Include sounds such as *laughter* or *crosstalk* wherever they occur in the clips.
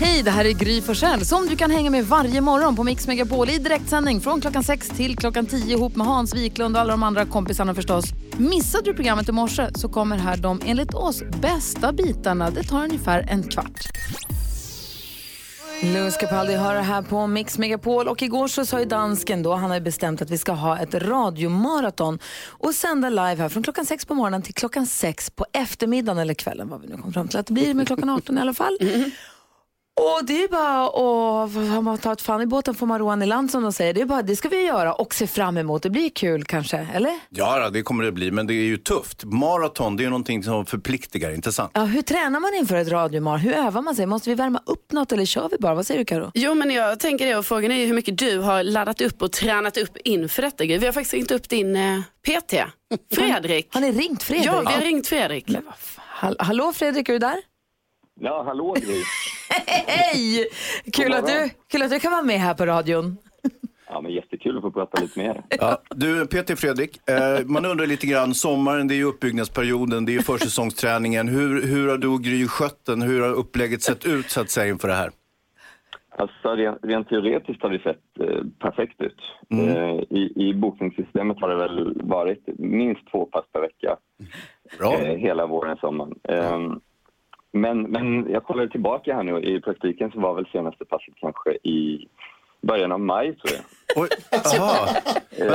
Hej, det här är Gry Forssell som du kan hänga med varje morgon på Mix Megapol i direktsändning från klockan 6 till klockan 10 ihop med Hans Wiklund och alla de andra kompisarna förstås. Missade du programmet i morse så kommer här de enligt oss bästa bitarna. Det tar ungefär en kvart. Louis Capaldi hör här på Mix Megapol och igår så sa ju dansken då, han har bestämt att vi ska ha ett radiomaraton och sända live här från klockan sex på morgonen till klockan sex på eftermiddagen eller kvällen vad vi nu kom fram till att det blir med klockan 18 i alla fall. Mm. Och det är bara att man tar ett fan i båten får man roa i land som de säger. Det är bara det ska vi göra och se fram emot. Det blir kul kanske, eller? Ja, det kommer det bli, men det är ju tufft. Maraton, det är ju någonting som förpliktigar, inte sant? Ja, hur tränar man inför ett radiomar? Hur övar man sig? Måste vi värma upp något eller kör vi bara? Vad säger du Karo? Jo men jag tänker det och frågan är ju hur mycket du har laddat upp och tränat upp inför detta. Vi har faktiskt ringt upp din eh, PT, *laughs* Fredrik. Har ni ringt Fredrik? Ja, vi har ringt Fredrik. Hall- Hallå Fredrik, är du där? Ja, hallå Gry. *laughs* Hej! Kul att, du, kul att du kan vara med här på radion. Ja, men jättekul att få prata lite med er. *laughs* Ja, du, Peter Fredrik, eh, man undrar lite grann, sommaren det är ju uppbyggnadsperioden, det är ju försäsongsträningen. Hur, hur har du och Gry skött den? Hur har upplägget sett ut så att säga inför det här? Alltså, rent, rent teoretiskt har det sett eh, perfekt ut. Eh, i, I bokningssystemet har det väl varit minst två pass per vecka Bra. eh, hela våren, sommaren. Eh, men, men jag kollade tillbaka här nu. I praktiken så var väl senaste passet kanske i början av maj, tror jag. Oj, aha.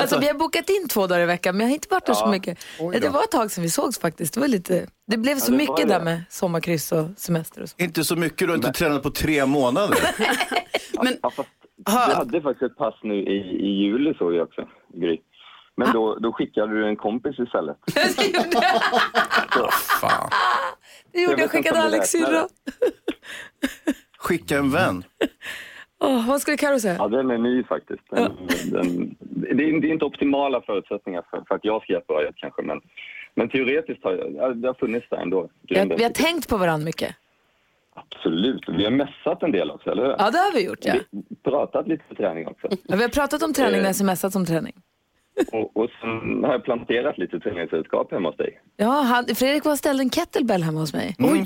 Alltså, vi har bokat in två dagar i veckan men jag har inte varit där så Ja. mycket. Det var ett tag sedan vi sågs faktiskt. Det, var lite, det blev så det var mycket det. där med sommarkryss och semester och så. Inte så mycket, du har inte tränat på tre månader. *laughs* Men Ja, fast du hade faktiskt ett pass nu i, i juli, såg jag också, Gry. Men då, då skickade du en kompis istället. *laughs* Fan. *laughs* Det gjorde Jag jag, skickade Alex syrra. Skicka en vän. *laughs* Åh, vad skulle Carro säga? Ja, den är ny faktiskt. Den, den, det, är, det är inte optimala förutsättningar för, för att jag ska hjälpa Röjet kanske, men, men teoretiskt har jag, ja, det har funnits där ändå. Har, vi har tänkt på varandra mycket. Absolut. Vi har mässat en del också, eller hur? Ja, det har vi gjort. Ja. Vi pratat lite på träning också. Ja, vi har pratat om träning men smsat om träning. Och, och sen har jag planterat lite träningsredskap hemma hos dig. Ja, han, Fredrik var ställde en kettlebell hemma hos mig. Mm.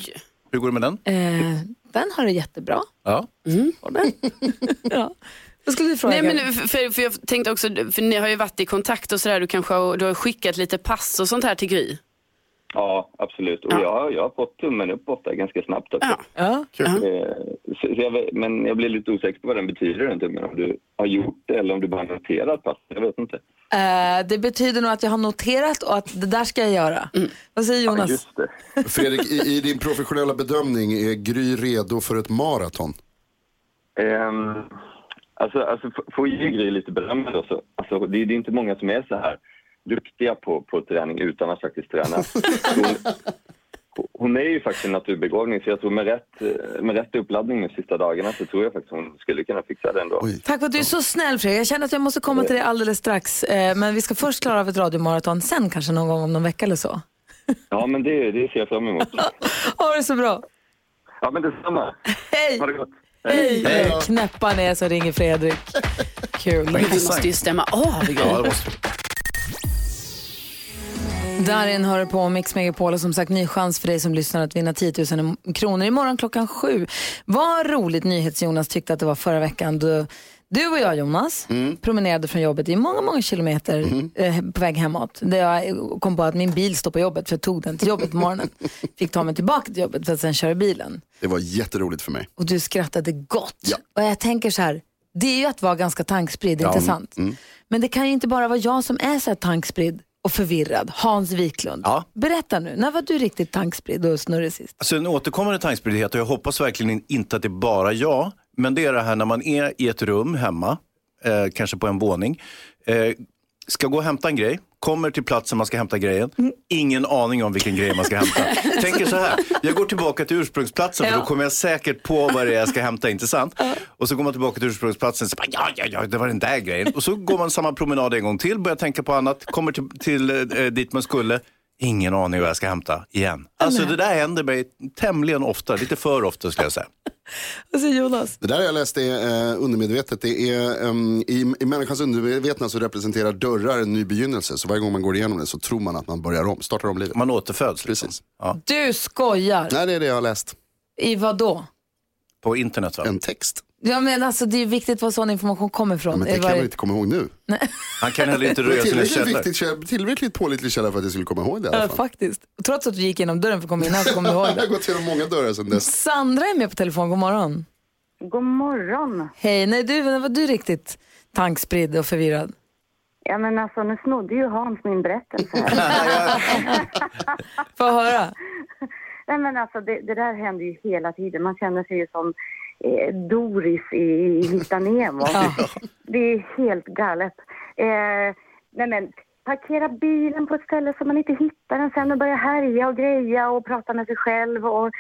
Hur går det med den? Eh, den har det jättebra. Ja. Den. *laughs* ja. Vad skulle du fråga? Nej, men, för, för jag tänkte också, för ni har ju varit i kontakt och sådär, du kanske har, du har skickat lite pass och sånt här till Gry. Ja, absolut. Och Ja. jag, jag har fått tummen upp ofta ganska snabbt också. Ja. ja. Eh, Så, så jag, men jag blir lite osäker på vad den betyder, den tummen. Om du har gjort det eller om du bara noterat pass. Jag vet inte. Eh, det betyder nog att jag har noterat och att det där ska jag göra. Vad säger Jonas? *laughs* Fredrik, i, i din professionella bedömning, är Gry redo för ett maraton? Um, alltså, alltså, får ge Gry lite beröm då. Så, alltså, det, det är inte många som är så här duktiga på, på träning utan att faktiskt träna. Hon, hon är ju faktiskt en naturbegåvning så jag tror med rätt, eh, med rätt uppladdning de sista dagarna så tror jag faktiskt hon skulle kunna fixa det ändå. Oj. Tack för att du är så snäll Fredrik. Jag känner att jag måste komma till dig alldeles strax. Eh, men vi ska först klara av ett radiomaraton, sen kanske någon gång om någon vecka eller så. Ja, men det, det ser jag fram emot. *laughs* Ha det så bra. Ja, men detsamma. Hej! Ha det gott. Hej! Hej. Knäppa ner så ringer Fredrik. Kul. Vi måste ju stämma av. Ja, det måste Darin hör på Mix Megapol och som sagt ny chans för dig som lyssnar att vinna 10 000 kronor imorgon klockan sju. Vad roligt NyhetsJonas tyckte att det var förra veckan. Du, du och jag Jonas promenerade från jobbet i många, många kilometer eh, på väg hemåt. Där jag kom på att min bil står på jobbet för jag tog den till jobbet på morgonen. *laughs* Fick ta mig tillbaka till jobbet för att sen köra bilen. Det var jätteroligt för mig. Och du skrattade gott. Ja. Och jag tänker så här, det är ju att vara ganska tankspridd, inte sant? Men det kan ju inte bara vara jag som är så här tankspridd och förvirrad. Hans Wiklund. Ja. Berätta nu, när var du riktigt tankspridd och snurrig sist? Alltså en återkommande tankspriddhet och jag hoppas verkligen inte att det är bara jag. Men det är det här när man är i ett rum hemma, eh, kanske på en våning, eh, ska gå och hämta en grej, kommer till platsen man ska hämta grejen, ingen aning om vilken grej man ska hämta. *laughs* Tänker så här, jag går tillbaka till ursprungsplatsen för då kommer jag säkert på vad det är jag ska hämta, inte sant? Och så går man tillbaka till ursprungsplatsen så bara, ja, ja, ja, det var den där grejen. Och så går man samma promenad en gång till, börjar tänka på annat, kommer till, till eh, dit man skulle. Ingen aning vad jag ska hämta igen. Alltså det där händer mig tämligen ofta, lite för ofta skulle jag säga. *laughs* Vad säger Jonas? Det där jag läste är eh, undermedvetet. Det är, ehm, i, I människans undermedvetna så representerar dörrar en ny begynnelse. Så varje gång man går igenom det så tror man att man börjar om, startar om livet. Man återföds. liksom. Precis. Ja. Du skojar. Nej, det är det jag har läst. I vad då? på internet va? En text. Ja, men alltså, det är viktigt var sån information kommer ifrån. Ja, men det kan man inte komma ihåg nu. Han kan heller inte Det röja sina tillräckligt, källor. viktigt, källa- tillräckligt pålitlig källa för att jag skulle komma ihåg det i alla Ja, fall. faktiskt. Trots att du gick genom dörren för att komma in här så kommer du ihåg *laughs* Jag har det. gått igenom många dörrar sedan dess. Sandra är med på telefon, god morgon. God morgon. Hej, nej du, var du riktigt tankspridd och förvirrad? Ja men alltså nu snodde ju Hans min berättelse. *laughs* Få höra. Nej men alltså det, det där händer ju hela tiden. Man känner sig ju som Doris i, Hitta Nemo. *laughs* Det är helt galet. Eh, nej men parkera bilen på ett ställe så man inte hittar den sen och börja härja och greja och prata med sig själv och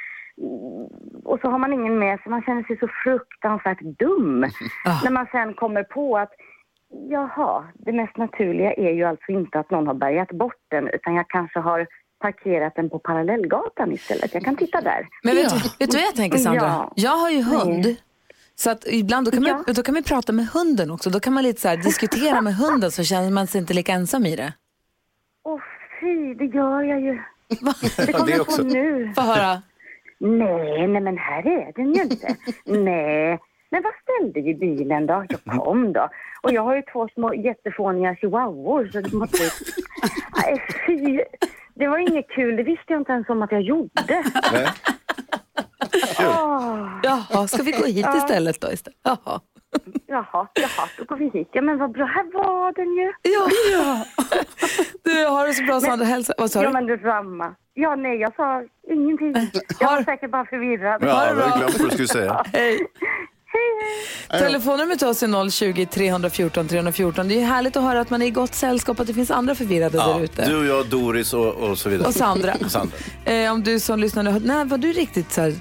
och så har man ingen med sig. Man känner sig så fruktansvärt dum. När man sen kommer på att jaha, det mest naturliga är ju alltså inte att någon har bärgat bort den utan jag kanske har parkerat den på parallellgatan istället. Jag kan titta där. Men vet, du, vet du vad jag tänker Sandra? Ja. Jag har ju hund. Så att ibland då kan, man, Ja. då kan man prata med hunden också. Då kan man lite så här, diskutera med hunden så känner man sig inte lika ensam i det. Åh fy, det gör jag ju. Det Ja, kommer det jag på nu. Få höra. Nej, nej men här är den ju inte. nej, men vad ställde ju bilen då? Jag kom då. Och jag har ju två små jättefåniga chihuahuor så det måste... *laughs* Nej, fy. Det var inget kul, det visste jag inte ens om att jag gjorde. Nej. Åh, Jaha, ska vi gå hit Ja. istället då? Istället? Jaha. jaha, jaha, då går vi hit. Ja men vad bra, här var den ju. Ja, ja. Du, har det så bra Sandra. Hälsa. Vad sa Ja du? men detsamma. Ja nej, jag sa ingenting. Jag var säkert bara förvirrad. Ja, det jag hade glömt vad du skulle säga. Hej. Hej, hej. Telefonnumret till oss är 020 314 314. Det är härligt att höra att man är i gott sällskap att det finns andra förvirrade Ja, där ute. du och jag, Doris och, och så vidare. Och Sandra. *laughs* Och Sandra. Eh, om du som lyssnar nu, nej, var du riktigt så här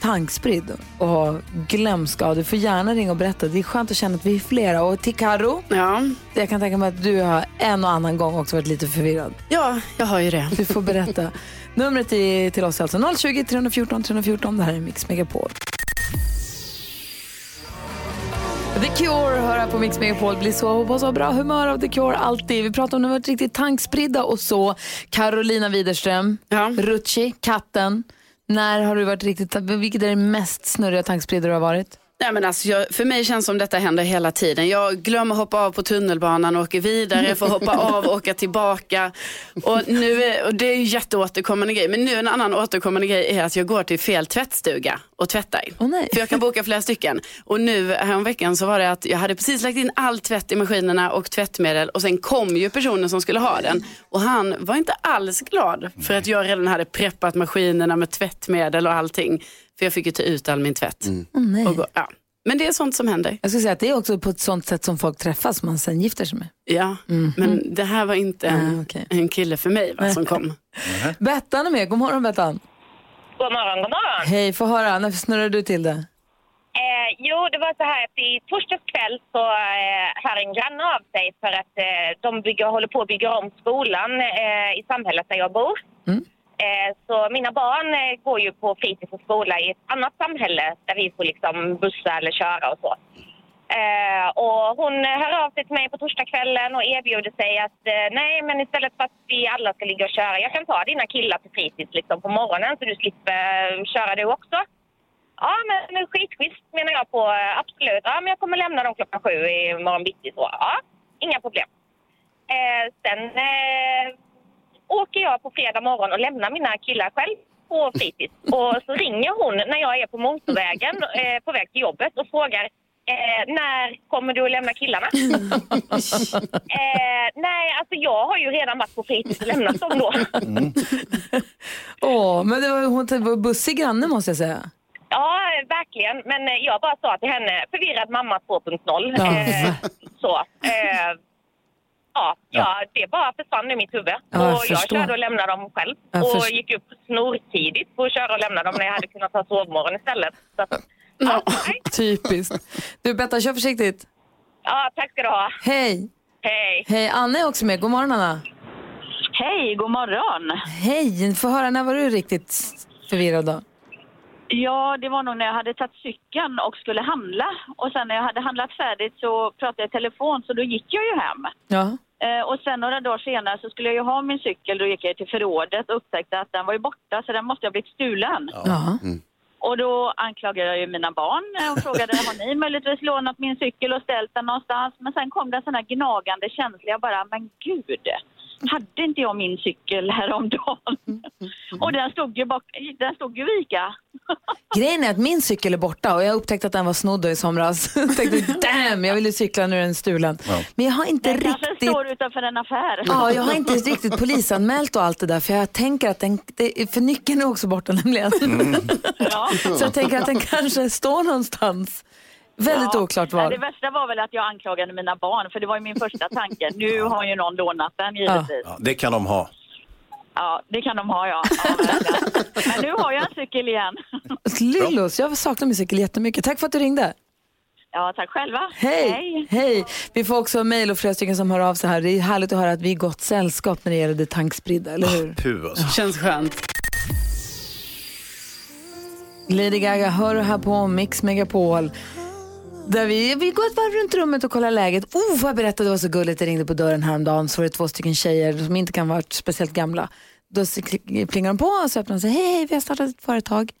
tankspridd och glömska, du får gärna ringa och berätta. Det är skönt att känna att vi är flera. Och till Karo, Ja. jag kan tänka mig att du har en och annan gång också varit lite förvirrad. ja, jag har ju det. Du får berätta. Numret till oss är alltså 020 314 314. Det här är Mix Megapol. The Cure hör här på Mix Megapol. Blir så på så bra humör av The Cure alltid. Vi pratar om när vi varit riktigt tankspridda och så. Carolina Widerström, Ja. Rutschi, katten. När har du varit riktigt, vilket är det mest snurriga tankspridda du har varit? Nej, men alltså, jag, för mig känns som detta händer hela tiden. Jag glömmer hoppa av på tunnelbanan, åker vidare, får hoppa *laughs* av, åka tillbaka. Och, nu är, och det är ju jätteåterkommande grej. Men nu en annan återkommande grej är att jag går till fel tvättstuga och tvättar. Nej. För jag kan boka flera stycken. Och nu häromveckan så var det att jag hade precis lagt in all tvätt i maskinerna och tvättmedel och sen kom ju personen som skulle ha den. Och han var inte alls glad för att jag redan hade preppat maskinerna med tvättmedel och allting. För jag fick ju ta ut all min tvätt. nej. Och gå, ja. Men det är sånt som händer. Jag skulle säga att det är också på ett sånt sätt som folk träffas som man sen gifter sig med. Ja, men det här var inte en, Ah, okej. en kille för mig va, som kom. Bettan är med. God morgon Bettan. God morgon, god morgon. Hej, få höra. När snurrar du till det? Eh, jo, det var så här att i torsdags kväll så eh, hör en granne av sig för att eh, de bygger, håller på att bygga om skolan eh, i samhället där jag bor. Mm. Eh, så mina barn eh, går ju på fritids och skola i ett annat samhälle där vi får liksom bussa eller köra och så. Eh, och hon hör av sig till mig på torsdagskvällen och erbjuder sig att nej, men istället för att vi alla ska ligga och köra, jag kan ta dina killar till fritids liksom på morgonen så du slipper köra du också. Ja, men skitschysst menar jag på. Absolut. Ja, men jag kommer lämna dem klockan sju i morgon bitti. Så. Ja, inga problem. Eh, sen eh, åker jag på fredag morgon och lämnar mina killar själv på fritids. *laughs* Och så ringer hon när jag är på motorvägen eh, på väg till jobbet och frågar eh, när kommer du att lämna killarna? *laughs* eh, nej, alltså jag har ju redan varit på fritids och lämnat dem då. *laughs* Åh, men det var, hon var bussig granne måste jag säga. Ja, verkligen. Men eh, jag bara sa till henne, förvirrad mamma 2.0. Ja. Eh, så. Ja, ja, det bara försvann i mitt huvud. Ja, jag och jag körde och lämnade dem själv. Jag och först- gick upp snortidigt på att köra och lämna dem när jag hade kunnat ta sovmorgon istället. Så, ja. *laughs* Typiskt. Du Bettan, kör försiktigt. ja, tack ska du ha. Hej. Hej. Hej, Anna är också med. God morgon Anna. Hej, god morgon. Hej, få höra när var du riktigt förvirrad då? Ja, det var nog när jag hade tagit cykeln och skulle handla. Och sen när jag hade handlat färdigt så pratade jag i telefon så då gick jag ju hem. Ja. Eh, och sen några dagar senare så skulle jag ju ha min cykel. Då gick jag till förrådet och upptäckte att den var ju borta så den måste ha blivit stulen. ja. Och då anklagade jag ju mina barn och frågade har ni möjligtvis lånat min cykel och ställt den någonstans? Men sen kom det en sån här gnagande känsla. Jag bara, men gud, hade inte jag min cykel häromdagen? Och den stod ju, bak, den stod ju vika. Grejen är att min cykel är borta och jag upptäckte att den var snodd i somras. *laughs* Jag tänkte damn, jag ville cykla, nu är den stulen. Men jag har inte Den kanske riktigt... står utanför en affär. Ja, jag har inte riktigt polisanmält och allt det där för jag tänker att den, för nyckeln är också borta nämligen. Ja. Så jag tänker att den kanske står någonstans. Väldigt Ja. oklart Nej, var. Det värsta var väl att jag anklagade mina barn, för det var ju min första tanke. Nu har ju någon lånat den givetvis. Ja, det kan de ha. Ja, det kan de ha ja. Men nu har jag en cykel igen. Lillos, jag saknar min cykel jättemycket. Tack för att du ringde. Ja, tack själva. Hej! Hej! Vi får också mejl och flera stycken som hör av sig här. Det är härligt att höra att vi är gott sällskap när det gäller det tankspridda, eller hur? Puh alltså. Känns skönt. Lady Gaga hör du här på Mix Megapol. Där vi, vi går ett varv runt rummet och kollar läget. Oh, vad jag berättade, det var så gulligt. Det ringde på dörren häromdagen så var det två stycken tjejer som inte kan vara speciellt gamla. Då plingar de på och så öppnar de och säger hej, hej, vi har startat ett företag.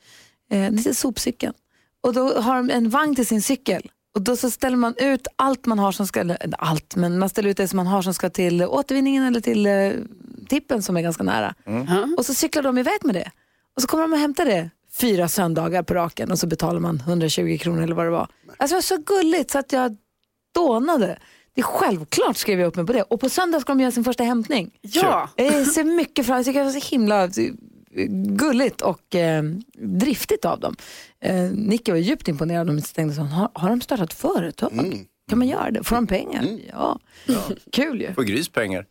Eh, det heter Sopcykeln. Och då har de en vagn till sin cykel. Och då så ställer man ut allt man har som ska, eller allt, men man ställer ut det som man har som ska till återvinningen eller till eh, tippen som är ganska nära. Och så cyklar de iväg med det. Och så kommer de och hämtar det fyra söndagar på raken och så betalar man 120 kronor eller vad det var. Alltså det var så gulligt så att jag dånade. Det är självklart skrev jag upp mig på det. Och på söndag ska de göra sin första hämtning. Ja. Jag ser mycket fram emot det. var så himla eh, gulligt och eh, driftigt av dem. Eh, Nicky var djupt imponerad. De tänkte så, har, har de startat företag? Kan man göra det? Får de pengar? Ja. Kul ju. Får Grys pengar.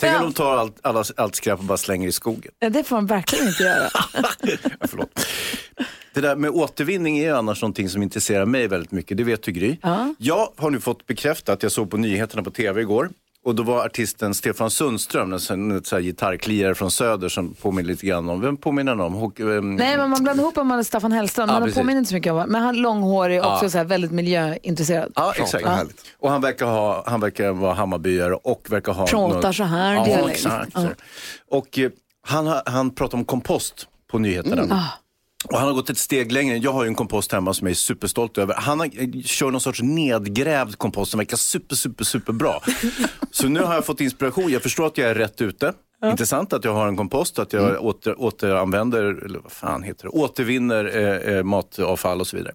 Tänk om de tar allt, alla, allt skräp och bara slänger i skogen. Ja, Det får de verkligen inte göra. Ja, *laughs* Förlåt. Det där med återvinning är ju annars någonting som intresserar mig väldigt mycket. Det vet du Gry. Ja. Jag har nu fått bekräftat, jag såg på nyheterna på tv igår. Och då var artisten Stefan Sundström, en sån en sån här gitarrkliare från Söder som påminner lite grann om, vem påminner han om? Hock, ehm, Nej, men man blandar ihop om man är Staffan Hellström. Ja, men han precis. påminner inte så mycket om Men han är långhårig och Ja. också så här väldigt miljöintresserad. Ja, exakt. härligt. Och han verkar, ha, han verkar vara Hammarbyare och verkar ha... Pratar någon- så här Ja, dialekt. exakt. Ja. Och eh, han, han pratar om kompost på nyheterna. Ah. Och han har gått ett steg längre. Jag har en kompost hemma som jag är superstolt över. Han har, eh, kör någon sorts nedgrävd kompost som verkar super, super, super bra. *laughs* Så nu har jag fått inspiration. Jag förstår att jag är rätt ute. Intressant att jag har en kompost, att jag åter, återanvänder, eller vad fan heter det, återvinner eh, eh, matavfall och så vidare.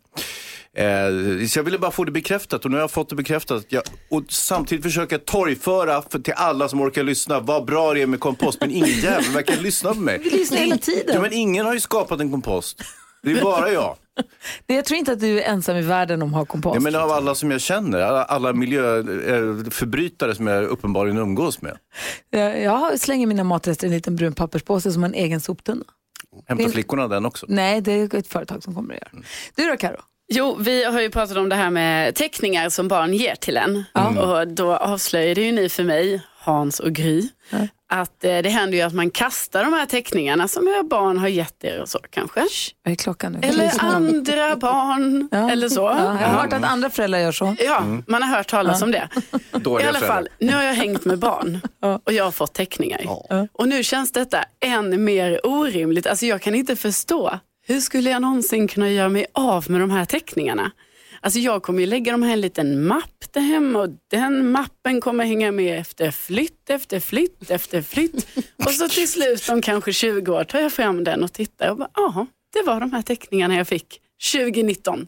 Eh, så jag ville bara få det bekräftat och nu har jag fått det bekräftat. Jag, och samtidigt försöka torgföra för, till alla som orkar lyssna vad bra det är med kompost. Men ingen jävel verkar lyssna på mig. Vi lyssnar hela tiden. Ja, men ingen har ju skapat en kompost. Det är bara jag. Det- *laughs* Jag tror inte att du är ensam i världen om att ha kompost. Ja, men av alla som jag känner, alla, alla miljöförbrytare som jag uppenbarligen umgås med. Jag, jag slänger mina matrester i en liten brun papperspåse som en egen soptunna. Hämtar flickorna den också? Nej, det är ett företag som kommer att göra. Du då Karo? Jo, vi har ju pratat om det här med teckningar som barn ger till en. Och då avslöjade ju ni för mig, Hans och Gry, att eh, det händer ju att man kastar de här teckningarna som era barn har gett er och så kanske. Vad är klockan nu? Eller *laughs* andra barn, Ja. eller så. Ja, jag har hört att andra föräldrar gör så. Ja, man har hört talas om det. *laughs* I Dåliga alla fall, nu har jag hängt med barn *laughs* och jag har fått teckningar. Och nu känns detta än mer orimligt. Alltså jag kan inte förstå, hur skulle jag någonsin kunna göra mig av med de här teckningarna? Alltså jag kommer ju lägga dem här i en liten mapp där hemma och den mappen kommer hänga med efter flytt, efter flytt, efter flytt. Och så till slut om kanske 20 år tar jag fram den och tittar och bara, ja, det var de här teckningarna jag fick 2019.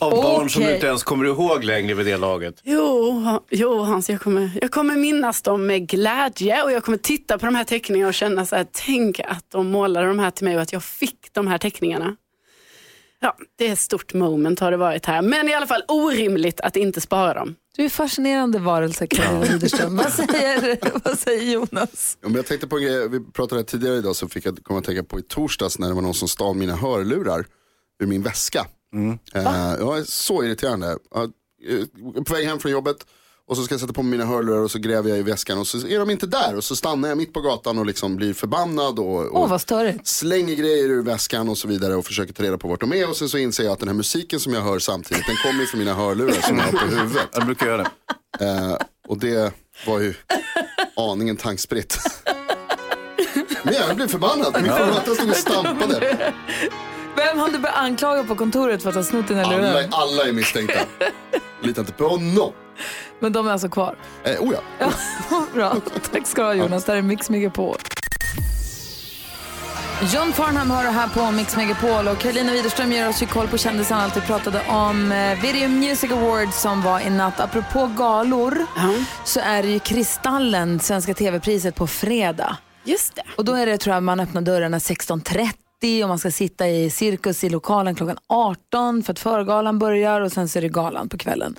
Av barn som du inte ens kommer ihåg längre vid det laget. Jo, jo Hans, jag kommer, jag kommer minnas dem med glädje och jag kommer titta på de här teckningarna och känna så här, tänk att de målade de här till mig och att jag fick de här teckningarna. Ja, det är ett stort moment har det varit här, men i alla fall orimligt att inte spara dem. Du är fascinerande varelse, Karo Widerström. Vad *laughs* säger, vad säger Jonas? Ja, men jag tänkte på en grej, vi pratade tidigare idag så fick jag komma att tänka på i torsdags när det var någon som stal mina hörlurar ur min väska. Eh, ja, så irriterande. Eh, på väg hem från jobbet och så ska jag sätta på mina hörlurar och så gräver jag i väskan och så är de inte där och så stannar jag mitt på gatan och liksom blir förbannad och, och störigt. slänger grejer ur väskan och så vidare och försöker ta reda på vart de är och sen så inser jag att den här musiken som jag hör samtidigt den kommer ju från mina hörlurar som jag har på huvudet. Jag brukar göra det. Eh, och det var ju aningen tankspritt. *laughs* Men jag blev förbannad. Min förvaltare stod och stampade. *laughs* Vem har du börjat anklaga på kontoret för att ha snott dina Alla, lurar? alla är misstänkta. *laughs* Litar inte på honom. Men de är alltså kvar. Eh, oh ja. Ja, *laughs* bra. Tack ska du ha Jonas. Det här är Mix Megapol. John Farnham har det här på Mix Megapol och Karolina Widerström ger oss ju koll på kändisarna. Allt vi pratade om eh, Video Music Awards som var i natt. Apropå galor så är det ju Kristallen, Svenska TV-priset på fredag. Just det. Och då är det tror jag man öppnar dörrarna 16.30 och man ska sitta i cirkus i lokalen klockan 18 för att förgalan börjar och sen så är det galan på kvällen.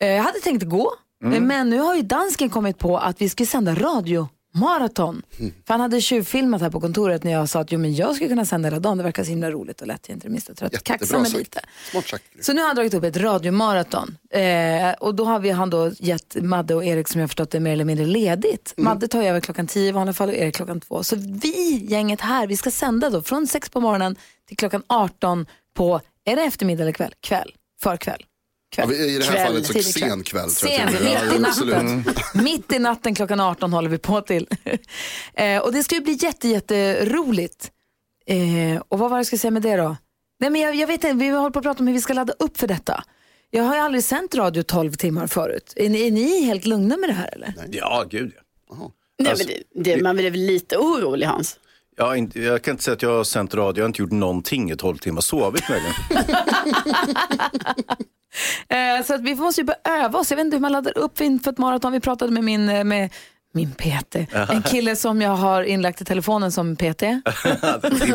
Eh, Jag hade tänkt gå, Mm. men nu har ju dansken kommit på att vi ska sända radio. Maraton. För han hade tjuvfilmat här på kontoret när jag sa att jo, men jag skulle kunna sända hela dagen. Det verkar så himla roligt och lätt. Jag är inte det minsta trött. Kaxa mig lite. Så nu har han dragit upp ett radiomaraton. Eh, och då har vi han då gett Madde och Erik som jag har förstått det mer eller mindre ledigt. Madde tar över klockan 10 i vanliga fall och Erik klockan 2. Så vi, gänget här, vi ska sända då från 6 på morgonen till klockan 18 på, är det eftermiddag eller kväll? Kväll, förkväll. Ja, vi- I det här Kväll, fallet så kväll. sen kväll. tror Sen, mitt i Ja, natten. *laughs* Mitt i natten klockan 18 håller vi på till. *laughs* eh, och det ska ju bli jätte, jätteroligt. Eh, och vad var det jag skulle säga med det då? Nej, men jag, jag vet inte, vi håller på att prata om hur vi ska ladda upp för detta. Jag har ju aldrig sänt radio 12 timmar förut. Är ni, är ni helt lugna med det här eller? Ja, gud ja. Nej, Alltså, men det, det, man blir väl lite orolig Hans? Inte, jag kan inte säga att jag har sänt radio, jag har inte gjort någonting i 12 timmar. Sovit möjligen. *laughs* Eh, så att vi måste ju börja öva oss. Jag vet inte hur man laddar upp inför ett maraton. Vi pratade med min, eh, med min PT, en kille som jag har inlagt i telefonen som PT. Din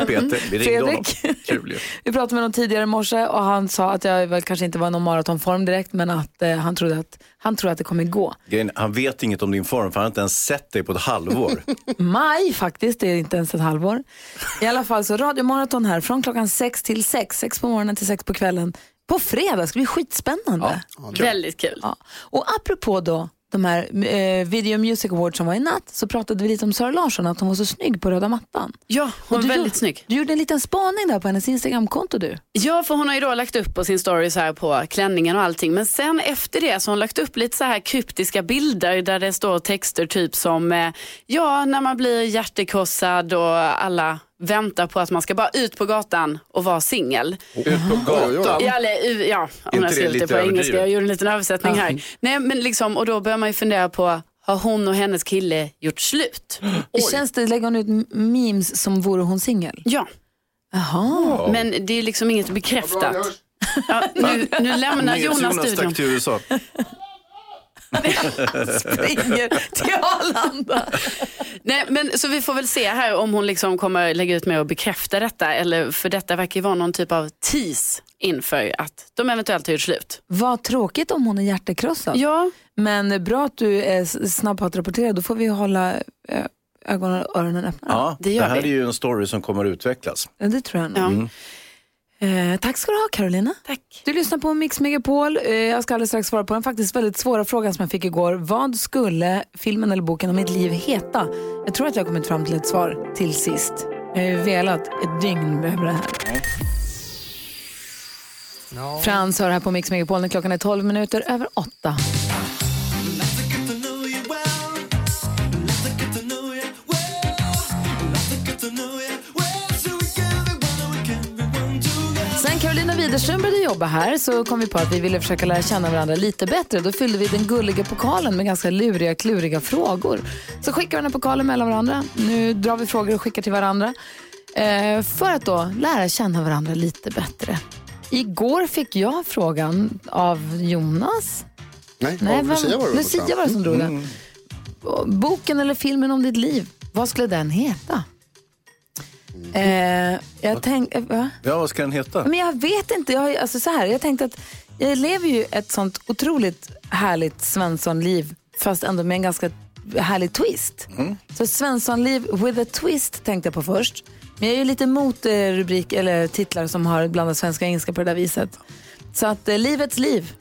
Peter, vi ringde honom. Fredrik. Kul. Vi pratade med honom tidigare i morse och han sa att jag väl kanske inte var i någon maratonform direkt men att eh, han, trodde att han tror att det kommer gå. Grejen, Han vet inget om din form för han har inte ens sett dig på ett halvår. *laughs* Maj faktiskt, det är inte ens ett halvår. I alla fall så radiomaraton här från klockan sex till sex, sex på morgonen till sex på kvällen. På fredag, det ska bli skitspännande. Väldigt kul. Ja. Och apropå då de här eh, Video Music Awards som var i natt så pratade vi lite om Sara Larsson, att hon var så snygg på röda mattan. Ja, hon du väldigt gjorde- snygg. Du gjorde en liten spaning där på hennes Instagramkonto du. Ja, för hon har ju då lagt upp på sin story så här på klänningen och allting. Men sen efter det så har hon lagt upp lite så här kryptiska bilder där det står texter typ som eh, ja, när man blir hjärtekrossad och alla väntar på att man ska bara ut på gatan och vara singel. Ut på gatan. Ja, eller, ja om jag det skriver det på engelska. Jag gjorde en liten översättning här. Nej, men liksom, och då börjar man ju fundera på, har hon och hennes kille gjort slut? Känns det, lägger hon ut memes som vore hon singel? Ja, Jaha. men det är liksom inget bekräftat. Ja, nu, nu *laughs* lämnar Jonas Jonas studion. Springer till Arlanda. Nej, men, så vi får väl se här om hon liksom kommer lägga ut med och bekräfta detta. Eller, för detta verkar ju vara någon typ av tease inför att de eventuellt har gjort slut. Vad tråkigt om hon är hjärtekrossad. Ja, Men bra att du är snabb på att rapportera. Då får vi hålla eh, ögonen och öronen öppna. Ja, det det, gör här vi. är ju en story som kommer att utvecklas. Ja, det tror jag nog. ja. Mm. Eh, tack ska du ha Carolina. tack. Du lyssnar på Mix Megapol. Eh, jag ska alldeles strax svara på den faktiskt väldigt svåra frågan som jag fick igår. Vad skulle filmen eller boken om mitt liv heta? Jag tror att jag har kommit fram till ett svar till sist. Jag har ju velat ett dygn över det här. Frans hör här på Mix Megapol när klockan är 12 minuter över 8. Widerström började jobba här så kom vi på att vi ville försöka lära känna varandra lite bättre. Då fyllde vi den gulliga pokalen med ganska luriga, kluriga frågor. Så skickar vi den här pokalen mellan varandra. Nu drar vi frågor och skickar till varandra. Eh, för att då lära känna varandra lite bättre. Igår fick jag frågan av Jonas. Nej, Nej, av Lucia var det Lucia var det som drog den. Boken eller filmen om ditt liv, vad skulle den heta? Eh, jag tänkte... va? Ja, vad ska den heta? Men jag vet inte. Jag, alltså så här, jag tänkte att jag lever ju ett sånt otroligt härligt Svenssonliv fast ändå med en ganska härlig twist. Så Svenssonliv with a twist tänkte jag på först. Men jag är ju lite emot eh, rubrik eller titlar som har blandat svenska och engelska på det där viset. Så att eh, Livets liv.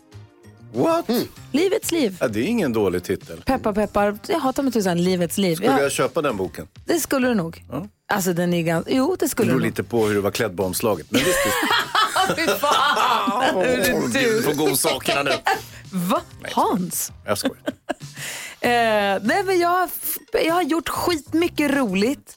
What? Livets liv. Ja, det är ingen dålig titel. Peppar peppar. Jag hatar med tusan Livets liv. Skulle Ja, jag köpa den boken? det skulle du nog. Ja. Alltså den är ganska... Jo, det Det skulle beror du nog. lite på hur du var klädd på omslaget. Men visst, visst. *laughs* Fy fan! Hörru Bjud på godsakerna nu. Va? Hans? Jag skojar. *laughs* Eh, nej, men jag, jag har gjort skitmycket roligt.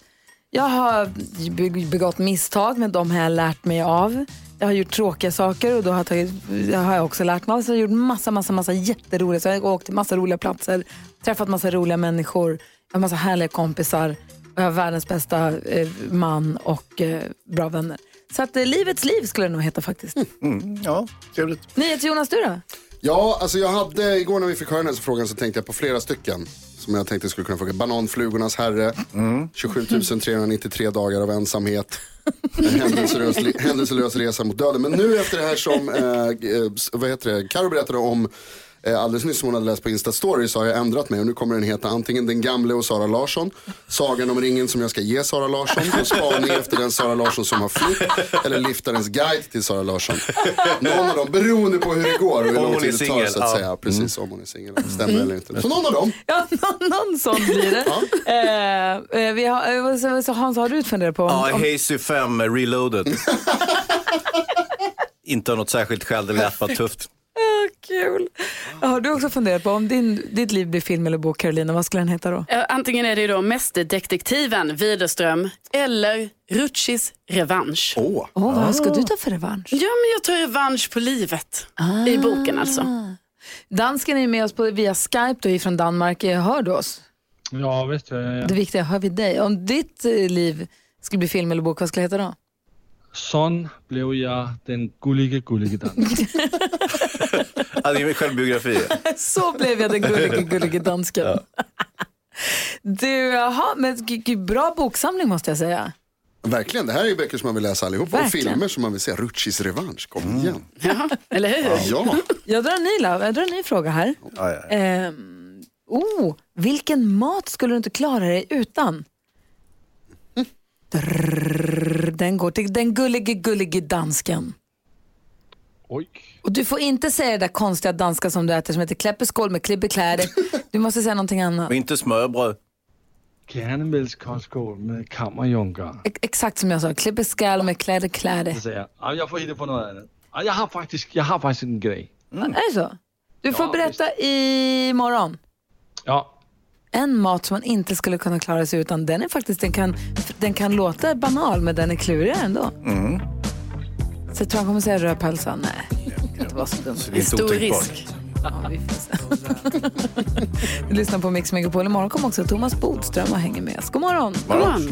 Jag har be- begått misstag, men de har jag lärt mig av. Jag har gjort tråkiga saker och då har jag, tagit, det har jag också lärt mig av. Så jag har gjort massa, massa, massa jätteroliga så Jag har åkt till massa roliga platser, träffat massa roliga människor, jag har massa härliga kompisar jag har världens bästa eh, man och eh, bra vänner. Så att eh, livets liv skulle det nog heta faktiskt. Mm, ja, trevligt. NyhetsJonas, du då? Ja, alltså jag hade, igår när vi fick höra den här frågan så tänkte jag på flera stycken. Som jag tänkte skulle kunna fråga. Bananflugornas herre, 27 393 dagar av ensamhet. En händelselös, händelselös resa mot döden. Men nu efter det här som, eh, eh, vad heter det, Karo berättade om eh, alldeles nyss som hon hade läst på Insta Story så har jag ändrat mig och nu kommer den heta antingen Den gamle och Sara Larsson, Sagan om ringen som jag ska ge Sara Larsson, och spaning efter den Sara Larsson som har flytt eller Liftarens guide till Sara Larsson. Någon av dem, beroende på hur det går och hur Om lång hon tid det tar så att ja. säga. Precis, om hon är singel. Stämmer eller inte. Så någon av dem. Ja, någon, någon sån blir det. eh, eh, vi har, eh, vad- så, så Hans, har du funderat på? Om, Ja, om, Hazy 5 reloaded. *laughs* Inte av något särskilt skäl, det lät bara tufft. Ah, kul. Har du också funderat på om din, ditt liv blir film eller bok, Carolina, vad skulle den heta då? Eh, Antingen är det då Mästerdetektiven Widerström eller Rutschis revansch. Åh, Åh, vad ska du ta för revansch? Ja, men jag tar revansch på livet. I boken alltså. Dansken är med oss på, via Skype då, ifrån Danmark. Hör du oss? Ja, visst hör jag. Det Ja. viktiga, hör vi dig? Om ditt eh, liv skulle bli film eller bok, vad skulle det heta då? Sån blev jag den gullige, gullige dans. Ja, *laughs* det är min självbiografi. *laughs* Så blev jag den gullige, gullige dansken. *laughs* Du, jaha, men bra boksamling måste jag säga. verkligen. Det här är ju böcker som man vill läsa allihop. Och Verkligen. filmer som man vill se. Rutschis revansch, kom igen. Ja, eller hur? Ja, Jag drar en ny, lav- jag drar en ny fråga här. Ja, ja. Ehm, oh, vilken mat skulle du inte klara dig utan? Drrrr, den går till den gullige, gullige dansken. Oj. Och du får inte säga det där konstiga danska som du äter som heter kläppeskål med klibbekläder. Du måste säga någonting annat. Men inte smörbröd. Kärnemælskostskål med kammerjunker. Ex- Exakt som jag sa, klibbeskal med kläder, kläder. Jag, "Ah, jag får hitta på något annat. Jag har faktiskt, jag har faktiskt en grej. Är det så? Du får Ja, berätta imorgon. Ja, En mat som man inte skulle kunna klara sig utan, den är faktiskt, den kan, den kan låta banal men den är klurigare ändå. Så jag tror han kommer säga rödpölsa. Nej, det kan inte vara så dumt. Det är inte Stor otänkbart. risk. Ja, vi får se. *laughs* Du lyssnar på Mix Megapol. Imorgon kommer också Thomas Bodström och hänger med oss. God morgon! God morgon.